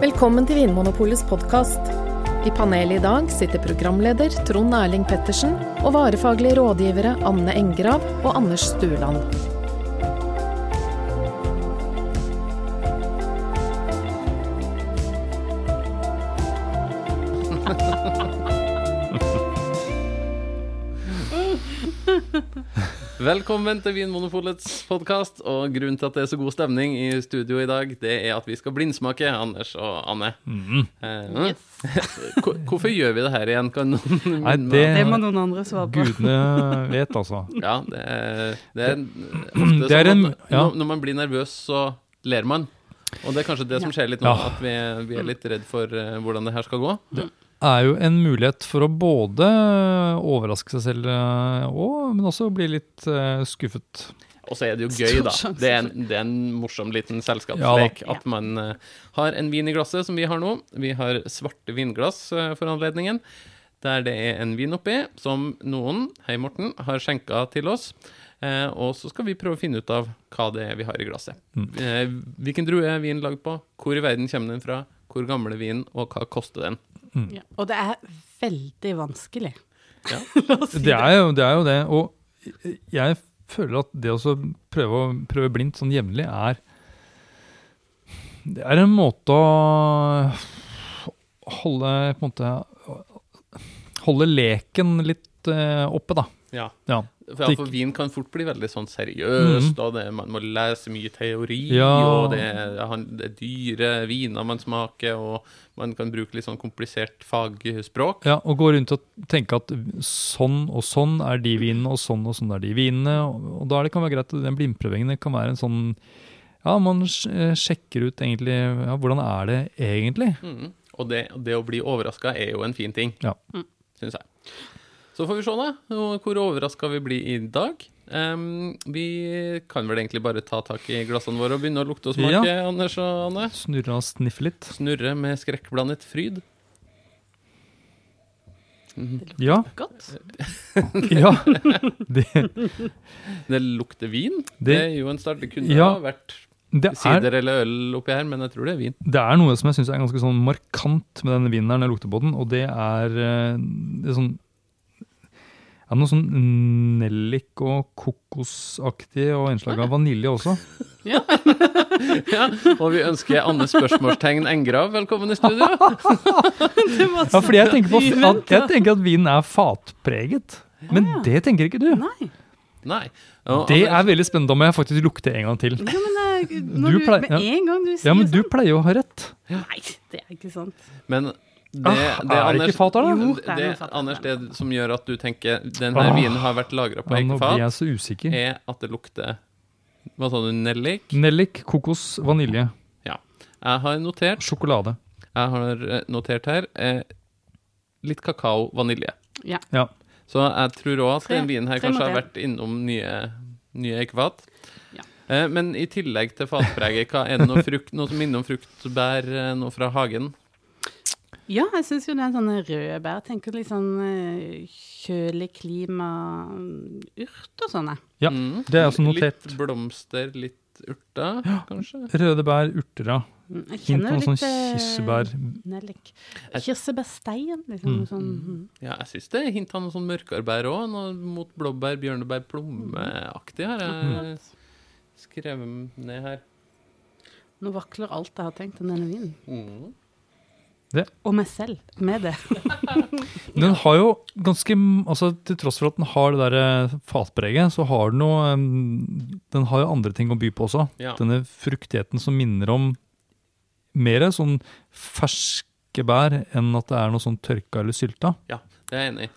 Velkommen til Vinmonopolets podkast. I panelet i dag sitter programleder Trond Erling Pettersen og varefaglige rådgivere Anne Engrav og Anders Stueland. Velkommen til Vinmonopolets podkast. Og grunnen til at det er så god stemning i studio i dag, det er at vi skal blindsmake, Anders og Anne. Eh, yes. Hvorfor gjør vi det her igjen? Kan noen Nei, det. Det må noen andre svare på. gudene vet, altså. Ja, det er, det er ofte Det er sånn en- ja. når, når man blir nervøs, så ler man. Og det er kanskje det som skjer litt nå, Ja. at vi, er- vi er litt redd for eh, hvordan det her skal gå. Er jo en mulighet for å både overraske seg selv, eh, og, men også bli litt eh, skuffet. Og så er det jo gøy, da. Det er en, det er en morsom liten selskapslek ja, at man eh, har en vin i glasset, som vi har nå. Vi har svarte vinglass for anledningen, der det er en vin oppi, som noen, hei Morten, har skjenka til oss. Eh, og så skal vi prøve å finne ut av hva det er vi har i glasset. Eh, hvilken drue er vinen lagd på? Hvor i verden kommer den fra? Hvor gammel er vinen, og hva koster den? Ja. Og det er veldig vanskelig. Ja. Si Det er jo det. Er jo det. Og jeg føler at det å prøve, å, prøve blindt sånn jevnlig er Det er en måte å holde på en måte Holde leken litt eh, oppe, da. Ja. Ja. For, ja, for vin kan fort bli veldig sånn seriøst, og det, man må lese mye teori, Ja. og det, er- det er dyre viner man smaker, og man kan bruke litt sånn komplisert fagspråk. Ja, og gå rundt og tenke at sånn og sånn er de vinene, og sånn og sånn er de vinene. Og, og da er det kan være greit at den blindprøvingen kan være en sånn Ja, man eh, sjekker ut egentlig ja, hvordan er det egentlig. Mm. Og det, det å bli overraska er jo en fin ting, Ja. syns jeg. Så får vi se, da, hvor overraska vi blir i dag. Um, vi kan vel egentlig bare ta tak i glassene våre og begynne å lukte og smake, Anders og Anne. Snurre og sniffe litt. Snurre med skrekkblandet fryd. Det Ja. godt. ja. Det, Det lukter vin. Det, Det- er jo en start. Det kunne Ja. ha vært det, er, sider eller øl oppi her, men jeg tror det er vin. det er noe som jeg syns er ganske sånn markant med denne vinen her når jeg lukter på den, og det er, eh, det er sånn ja, Noe sånn nellik og kokosaktig, og innslag av vanilje også. Ja, Og vi ønsker Anne spørsmålstegn Engrav velkommen i studio. Ja, fordi jeg tenker, på, at, jeg tenker at vinen er fatpreget. Men ja. det tenker ikke du. Nei. Nei. Og Det er veldig spennende. Da må jeg faktisk lukte en gang til. Ja, men eh, når Du du, pleier- med en gang du sier Ja, men du sånn pleier jo å ha rett. Nei, det er ikke sant. Men det, Ah, det, er det ikke fat her, da? Jo, det, det er det, fat. Anders, det som gjør at du tenker Den Ah. vinen har vært lagra på Ja, så usikker. er at det lukter Hva sa du? Nellik? Nellik, kokos, vanilje, Ja. Jeg har notert sjokolade. Jeg har eh, notert her eh, litt kakao, vanilje. Ja. Ja. Så jeg tror òg at den vinen her tre kanskje tre har vært innom nye, nye eggefat. Ja. Eh, men i tillegg til fatpreget, hva er det noe, frukt, noe som minner om frukt, bær, eh, noe fra hagen? Ja, jeg syns jo det er sånne røde bær. Tenker litt sånn eh, kjølig klima, mm, urt og sånne. Ja, Mm. det er også notert. Litt blomster, litt urter, kanskje? Røde bær, urter, ja. Mm, Jeg Hint kjenner jo sånn litt eh, kirsebær. Nellik. Kirsebærstein, liksom. Mm. Sånn, mm. Ja, jeg syns det er hint av noe sånn mørkarbær òg. Noe mot blåbær, bjørnebær, plommeaktig har jeg skrevet ned her. Nå vakler alt jeg har tenkt om denne vinen. Mm. Og meg selv med det. Den har jo ganske altså Til tross for at den har det der eh, fatpreget, så har den noe Den har jo andre ting å by på også. Ja. Denne fruktigheten som minner om mer sånn ferske bær enn at det er noe sånn tørka eller sylta. Ja, Det er jeg enig i.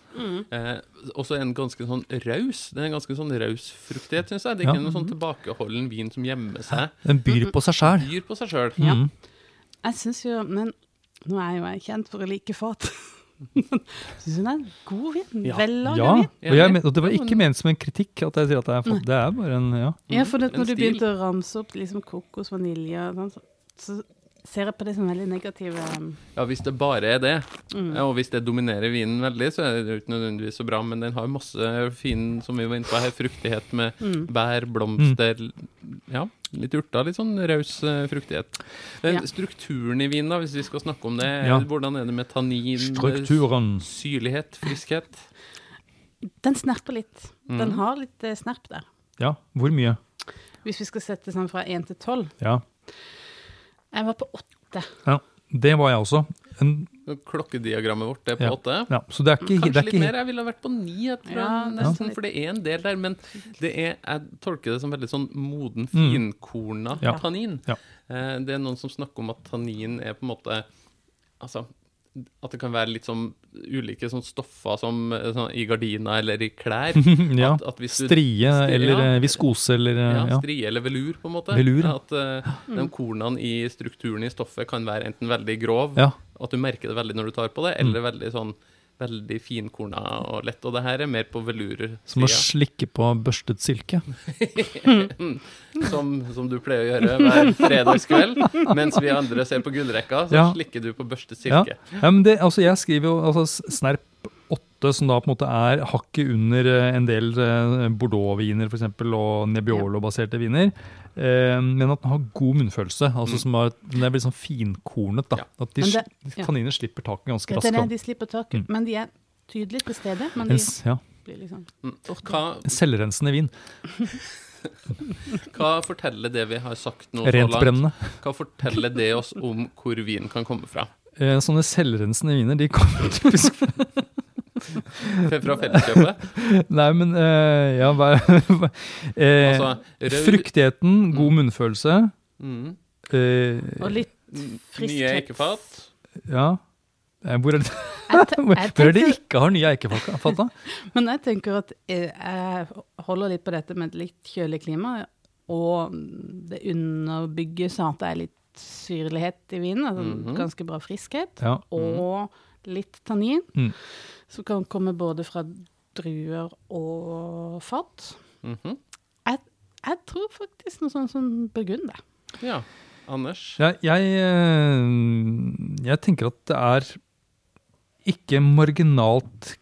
Eh, også en ganske sånn raus. Det er en ganske sånn raus fruktighet, syns jeg. Det er ikke Ja. noen sånn tilbakeholden vin som gjemmer seg. Den byr på seg sjæl. Byr på seg sjøl. Mm. Jeg syns jo Men nå er jo jeg kjent for å like fat. Syns hun er en god vin. Ja. Vellaga Ja, vin. og, jeg, og det var ikke ment som en kritikk at jeg sier at det er. Det er bare en ja. Ja, for det, når du begynte å ramse opp liksom kokos, vanilje og sånn, så, så ser jeg på det som veldig negative um, Ja, hvis det bare er det, mm. ja, og hvis det dominerer vinen veldig, så er det jo ikke nødvendigvis så bra, men den har masse fin, som vi var inne på her, fruktighet med Mm. bær, blomster Ja. Litt urter, litt sånn raus eh, fruktighet. Den Ja. strukturen i vinen, da, hvis vi skal snakke om det, Ja. hvordan er det med tannin, Strukturen. syrlighet, friskhet? Den snerper litt. Den Mhm. har litt eh, snerp der. Ja, hvor mye? Hvis vi skal sette sånn fra én til tolv. Ja. Jeg var på åtte. ja. Det var jeg også. En, Klokkediagrammet vårt er på Ja. åtte. ja, så det er ikke, Kanskje det er litt ikke mer. Jeg ville ha vært på ni, jeg tror Ja, jeg, nesten ja. for det er en del der. Men det er, jeg tolker det som veldig sånn moden, Mm. finkorna Ja. tannin. Ja. Eh, Det er noen som snakker om at tannin er på en måte Altså at det kan være litt sånn ulike sånn stoffer som eh, sånn, i gardiner eller i klær. ja. At, at hvis du, Strie eller ja. eh, viskose eller ja, ja. strie eller velur, på en måte. Velur, ja. At eh, de kornene i strukturen i stoffet kan være enten veldig grov, ja. At du merker det veldig når du tar på det, eller veldig sånn veldig finkorna og lett. Og det her er mer på velur Som å slikke på børstet silke. som, som du pleier å gjøre hver fredagskveld. Mens vi andre ser på gullrekka, så Ja. slikker du på børstet silke. ja, men det, altså jeg skriver jo altså, Snerp 8, som da på en måte er hakket under eh, en del eh, Bordeaux-viner for eksempel, og Nebbiolo-baserte viner. Eh, men at den har god munnfølelse. altså Mm. som er, Den er litt sånn finkornet. da, At de, det- ja. kaniner slipper taket ganske Det er det raskt. de slipper taket. Mm. Men de er tydelig til stede. Men de yes, ja, blir liksom Mm. borte. Hva, Selvrensende vin. hva forteller det vi har sagt nå så langt? Hva forteller det oss om hvor vinen kan komme fra? Eh, sånne selvrensende viner, de kommer typisk fra Felleskjøpet? Nei, men uh, ja, hva eh, Altså, Fruktigheten, god munnfølelse. Mm. Uh, Og litt Friskhet. Nye eikefat. ja. Hvor er det, hvor er det ikke har nye eikefat? da? Men jeg tenker at eh, jeg holder litt på dette med et litt kjølig klima, og det underbygges av at det er litt syrlighet i vinen, altså Mhm. ganske bra friskhet, Ja. og litt tannin, Mm. Som kan komme både fra druer og fat. Mhm. Jeg, jeg tror faktisk noe sånt som burgunder. Ja. Anders? Jeg, jeg, eh, jeg tenker at det er ikke marginalt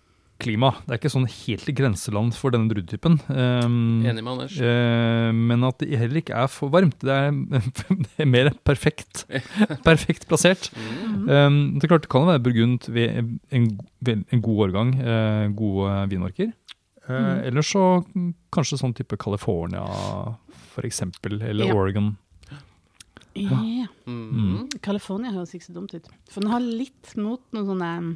klima. Det er ikke sånn helt i grenseland for denne druetypen. Um, Enig med Anders. Uh, men at det heller ikke er for varmt. Det er, det er mer perfekt, perfekt plassert. Mm. Um, det er klart det kan være burgund ved en, ved en god årgang, uh, gode vinmarker. Uh, Mm. Eller så mm, kanskje sånn type California, for eksempel, eller Ja. Oregon. Ja. Mm. California høres ikke så dumt ut. For den har litt mot noe sånn eh,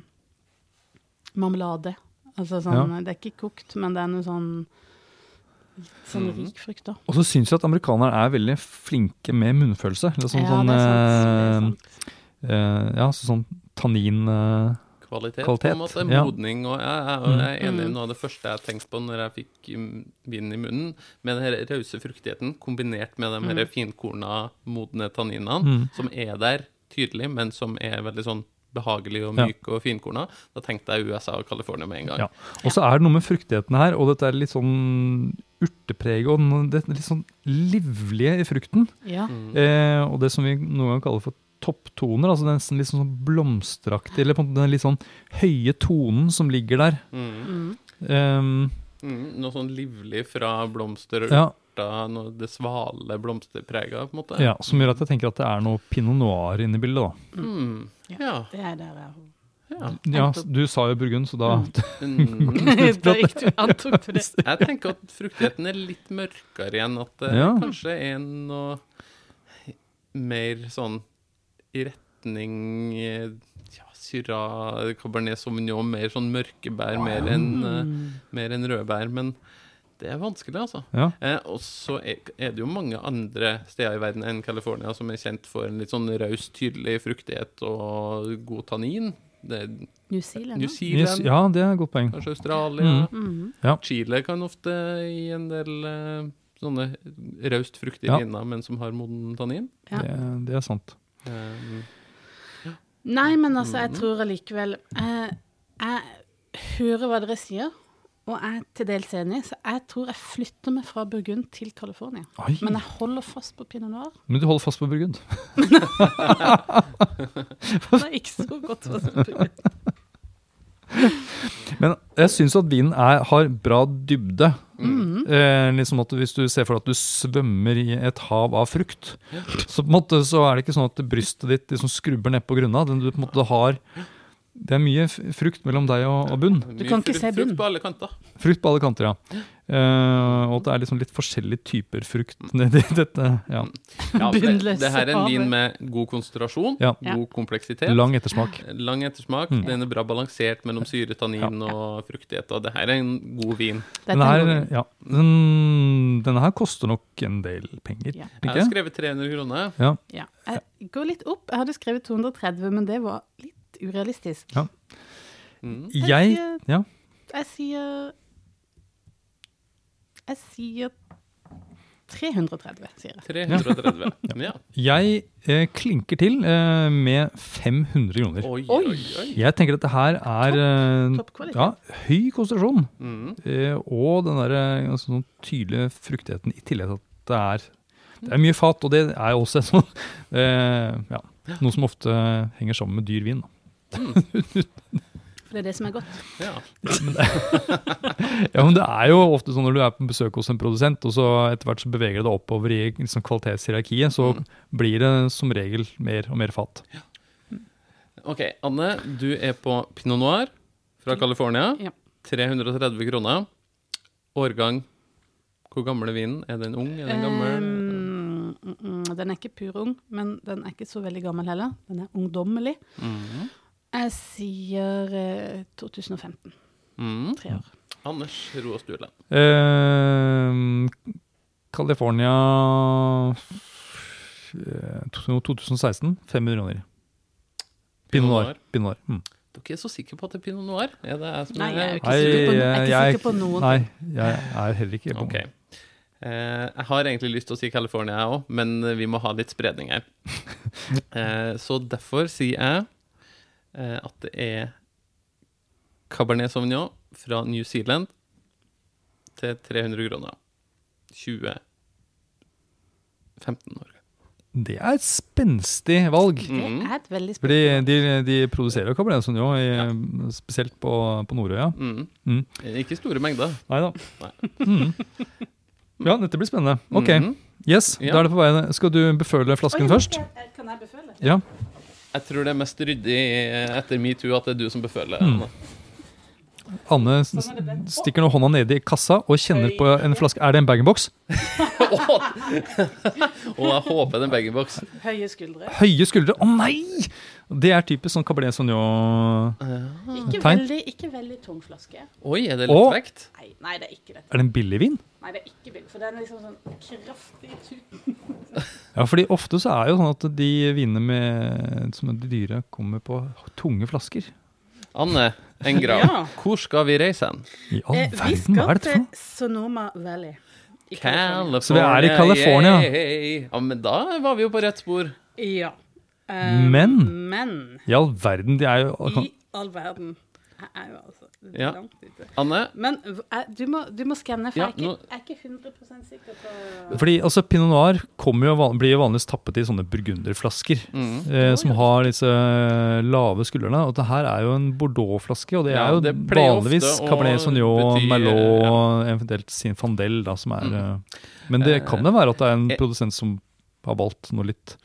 marmelade. Altså sånn, Det er ikke kokt, men det er noe sånn sånn Mhm. rik frukt, da. Og så syns jeg at amerikanere er veldig flinke med munnfølelse. Eller sånn, ja, sånn, det er sant. Sånn, eh, eh, ja, så sånn tannin eh, Kvalitet, Kvalitet, på en måte. ja. Modning og Jeg, jeg, og jeg er enig i Mm. noe av det første jeg tenkte på når jeg fikk vin vinen i munnen, med den her rause fruktigheten kombinert med de her Mm. finkorna, modne tanninene, mm. som er der tydelig, men som er veldig sånn behagelig og Ja. myk og finkorna. Da tenkte jeg USA og California med en gang. Ja. Og så er det noe med fruktigheten her, og dette er litt sånn urtepreg og det er litt sånn livlige i frukten. Ja. Mm. Eh, og det som vi noen ganger kaller for topptoner, altså den litt sånn blomsteraktig, eller på en måte den litt sånn høye tonen som ligger der. Mm. Mm. Um, Mm. Noe sånn livlig fra blomster og ja, urter, noe det svale blomsterprega, på en måte. ja, som gjør at jeg tenker at det er noe pinot noir inne i bildet. da. Mm. Ja. Det er der jeg ja. Ja, Du sa jo burgund, så da Mm. Da gikk du antok du det. Jeg tenker at fruktigheten er litt mørkere igjen. At det Ja. kanskje er noe mer sånn i retning ja, Syrah, Cabernet Sauvignon, mer sånn mørke bær, mer enn Mm. mer enn røde bær. Men det er vanskelig, altså. Ja. Eh, og så er, er det jo mange andre steder i verden enn California som er kjent for en litt sånn raus, tydelig fruktighet og god tannin. Det er New Zealand, New? Zealand, ja, det er et godt poeng. kanskje Australia. Mm. Mhm. Chile kan ofte gi en del eh, sånne raust fruktige Ja. viner, men som har moden tannin. Ja. Det, det er sant. Um, Nei, men altså, jeg Mhm. tror allikevel eh, jeg hører hva dere sier, og jeg er til dels enig, så jeg tror jeg flytter meg fra Burgund til California. Oi, Men jeg holder fast på pinot noir. men du holder fast på burgund? Det er ikke så godt fast på Burgund. Men jeg syns at vinen er, har bra dybde. Eh, liksom at Hvis du ser for deg at du svømmer i et hav av frukt, så på en måte så er det ikke sånn at brystet ditt liksom skrubber ned på grunna. Den du på en måte har Det er mye frukt mellom deg og, og bunn. Du kan ikke se bunn. Frukt på alle kanter. Frukt på alle kanter, ja. Uh, og at det er liksom litt forskjellige typer frukt nedi dette. Ja. Ja, det, det her er en vin med god konsentrasjon, Ja. god kompleksitet. Lang ettersmak. Lang ettersmak. Mm. Den er bra balansert mellom syre, tannin og fruktighet. Og det her er en god vin. Denne er her, ja, den, denne her koster nok en del penger, Ja. Jeg har skrevet 300 kroner. Ja. Ja. Jeg går litt opp. Jeg hadde skrevet 230, men det var litt urealistisk. Ja. Mm. Jeg sier- ja. Jeg sier Jeg sier 330, sier jeg. 330. Ja. Jeg eh, klinker til eh, med 500 kroner. Oi, Oi. oi. Jeg tenker at det her er eh, Topp ja, høy konsentrasjon. Mm. Eh, og den der altså, sånn tydelige fruktigheten i tillegg til at det er det er mye fat, og det er også sånn, eh, ja, noe som ofte henger sammen med dyr vin. da. For det er det som er godt. Ja. Ja, men det er jo ofte sånn når du er på besøk hos en produsent, og så etter hvert så beveger det deg oppover i liksom, kvalitetshierarkiet, så Mm. blir det som regel mer og mer fat. OK, Anne, du er på Pinot Noir fra California. Ja. 330 kroner. Årgang Hvor gammel er vinen? Er den ung? Er den gammel? Um, mm, mm, den er ikke purung, men den er ikke så veldig gammel heller. Den er ungdommelig. Mhm. Jeg sier eh, 2015. Mm. Tre år. Anders Roa Sturland. Eh, California eh, 2016, 500 kroner. Pinot Noir. Pinot Noir. Mm. Dere er så sikre på at det er Pinot Noir? Er det jeg som Nei, jeg er ikke sikker på, jeg er ikke sikker på noen. Nei, jeg er heller ikke på Ok. Eh, jeg har egentlig lyst til å si California, jeg òg, men vi må ha litt spredning her. Eh, så derfor sier jeg at det er Cabernet Sauvignon fra New Zealand til 300 kroner. 2015 år. Det er et spenstig valg. Det er et veldig Fordi valg. de, de produserer jo Cabernet Sauvignon, i, spesielt på, på Nordøya. Mm. Mm. Ikke store mengder. Nei da. Mm. Ja, dette blir spennende. Ok, Mhm. yes, Ja. da er det på vei. Skal du beføle flasken først? Kan jeg beføle? Ja. Jeg tror det er mest ryddig etter metoo at det er du som beføler. Mm. Anne. Anne det blitt. stikker nå hånda nedi i kassa og kjenner på en flaske. Er det en bag-in-box? Og jeg håper det er en bag-in-box. Høye skuldre. Høye skuldre. Å nei! Det er typisk sånn Cabernet Sauvignon. Ikke veldig, ikke veldig tung flaske. Oi, er det Å. litt vekt? Nei, nei, det er ikke det. Er det en billig vin? Nei, det er ikke billig, for den er liksom sånn kraftig tuten. Ja, fordi ofte så er jo sånn at de vinene med, som de dyre, kommer på tunge flasker. Anne Engra, Ja. hvor skal vi reise hen? I all Eh, verden, hva skal er dette for til? Sonoma Valley. California. Så vi er i California. yay. Ja, men da var vi jo på rett spor. Ja. Eh, Men- Men I all verden, de er jo i all verden Jeg er jo altså Ja. langt ute. Anne, Men du, må, du må skanne, for Ja, jeg, er ikke, jeg er ikke 100 sikker på Fordi altså, Pinot Noir jo, van- blir jo vanligvis tappet i sånne burgunderflasker. mm. Eh, som har disse lave skuldrene. Og det her er jo en Bordeaux-flaske, og det Ja, er jo det vanligvis Cabernet Sauvignon, Merlot, Merlot, eventuelt Sinfandel, da, som er Mm. eh, Men det kan jo være at det er en Eh, produsent som har valgt noe litt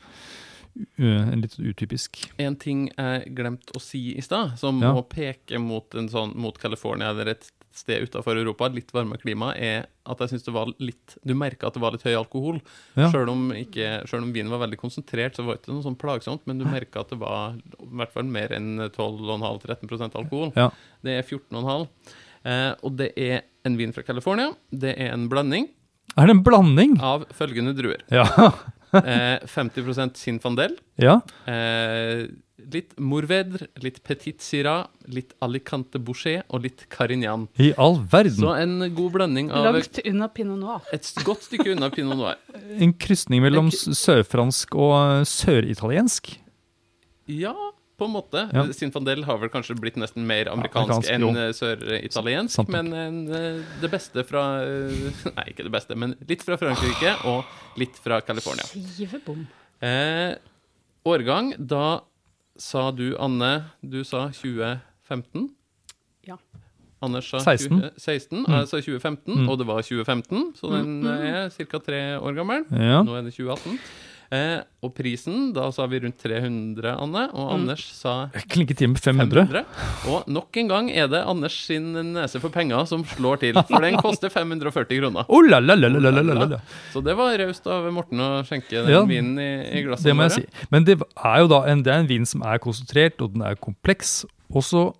litt utypisk. En ting jeg glemte å si i stad, som Ja. må peke mot, en sånn, mot California eller et sted utenfor Europa, litt varmere klima, er at jeg synes det var litt Du merka at det var litt høy alkohol. Ja. Selv, om om vinen var veldig konsentrert, så var det ikke noe sånn plagsomt, men du merka at det var i hvert fall mer enn 12,5-13% alkohol. Ja. Det er 14,5. Eh, og det er en vin fra California. Det er en blanding Er det en blanding? av følgende druer. Ja. Eh, 50 Sinfandel. ja. Eh, litt Mourvedre, litt Petit Syrah, litt Alicante Boucher og litt Carignan. I all verden. Så en god blanding av Langt unna pinot noir. et godt stykke unna Pinot Noir. En krysning mellom sørfransk og søritaliensk. Ja, på en måte. Ja. Sinfandel har vel kanskje blitt nesten mer amerikansk, amerikansk, enn eh, søritaliensk, men en, eh, det beste fra eh, Nei, ikke det beste, men litt fra Frankrike og litt fra California. Skivebom. Eh, årgang, da sa du, Anne, du sa 2015. Ja. Anders sa 16. 20, 16 Mm. jeg sa 2015, Mm. og det var 2015, så den er ca. tre år gammel. Ja. Nå er det 2018. Eh, og prisen, da sa vi rundt 300, Anne, og Anders sa Klinke til med 500. 500. Og nok en gang er det Anders sin nese for penger som slår til, for den koster 540 kroner. Oh, la, la, la, la, la, la, la. Så det var raust av Morten å skjenke den Ja, vinen i, i glasset Det må jeg si. Men det er jo da en, det er en vin som er konsentrert, og den er kompleks. Også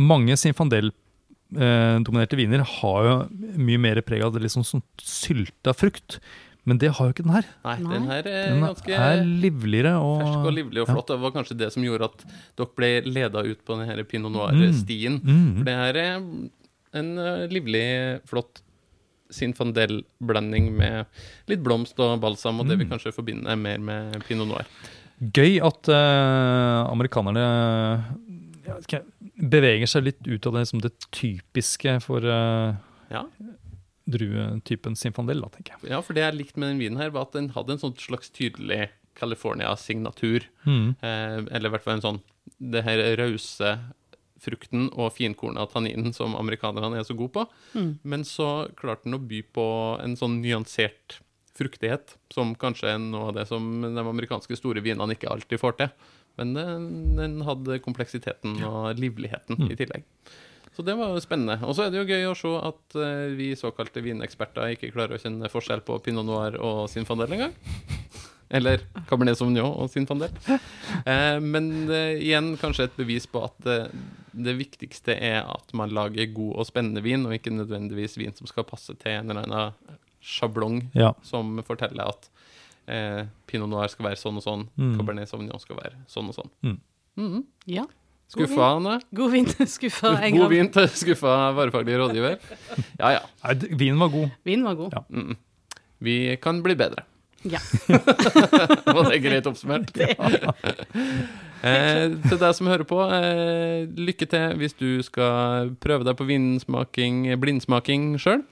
mange Sinfandel-dominerte viner har jo mye mer preg av det liksom sånn sylta frukt. Men det har jo ikke den her. Nei, Nei. den her er Den ganske er livligere og fersk og livlig og ja. flott. Det var kanskje det som gjorde at dere ble leda ut på denne pinot noir-stien. Mm. For det her er en eh, livlig, flott Sinfandel-blanding med litt blomst og balsam, og det vi Mm. kanskje forbinder mer med pinot noir. Gøy at uh, amerikanerne jeg beveger seg litt ut av det, som det typiske for uh, Ja. Druetypen Sinfandel, da, tenker jeg. ja, for det jeg likte med den vinen her, var at den hadde en sånn slags tydelig California-signatur. Mm. Eh, eller i hvert fall en sånn Det her rause frukten og finkorna tanninen som amerikanerne er så gode på. Mm. Men så klarte den å by på en sånn nyansert fruktighet, som kanskje er noe av det som de amerikanske store vinene ikke alltid får til. Men den, den hadde kompleksiteten og livligheten Mm. i tillegg. Så det var spennende. Og så er det jo gøy å se at eh, vi såkalte vineksperter ikke klarer å kjenne forskjell på pinot noir og sinfandel engang. Eller Cabernet Sauvignon og Sinfandel. Eh, men eh, igjen kanskje et bevis på at det, det viktigste er at man lager god og spennende vin, og ikke nødvendigvis vin som skal passe til en eller annen sjablong Ja. som forteller at eh, Pinot Noir skal være sånn og sånn, Mm. Cabernet Sauvignon skal være sånn og sånn. Mm. Mhm. Ja. God han, da? God vinter, Skuffa en God gang. vin til skuffa varefaglig rådgiver. Ja ja. Nei, vinen var god. Vin var god. Ja. Mm. Vi kan bli bedre. Ja. Var det greit oppsummert? eh, til deg som hører på, eh, lykke til hvis du skal prøve deg på vinsmaking, blindsmaking sjøl.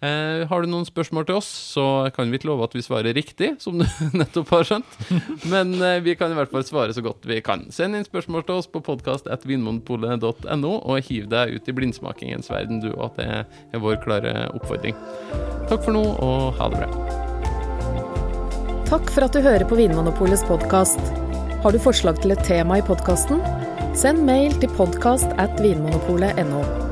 Eh, har du noen spørsmål til oss, så kan vi ikke love at vi svarer riktig, som du nettopp har skjønt. Men eh, vi kan i hvert fall svare så godt vi kan. Send inn spørsmål til oss på podkast.vinmonopolet.no, og hiv deg ut i blindsmakingens verden, du, at det er vår klare oppfordring. Takk for nå, og ha det bra. Takk for at du hører på Vinmonopolets podkast. Har du forslag til et tema i podkasten? Send mail til podkast at vinmonopolet.no.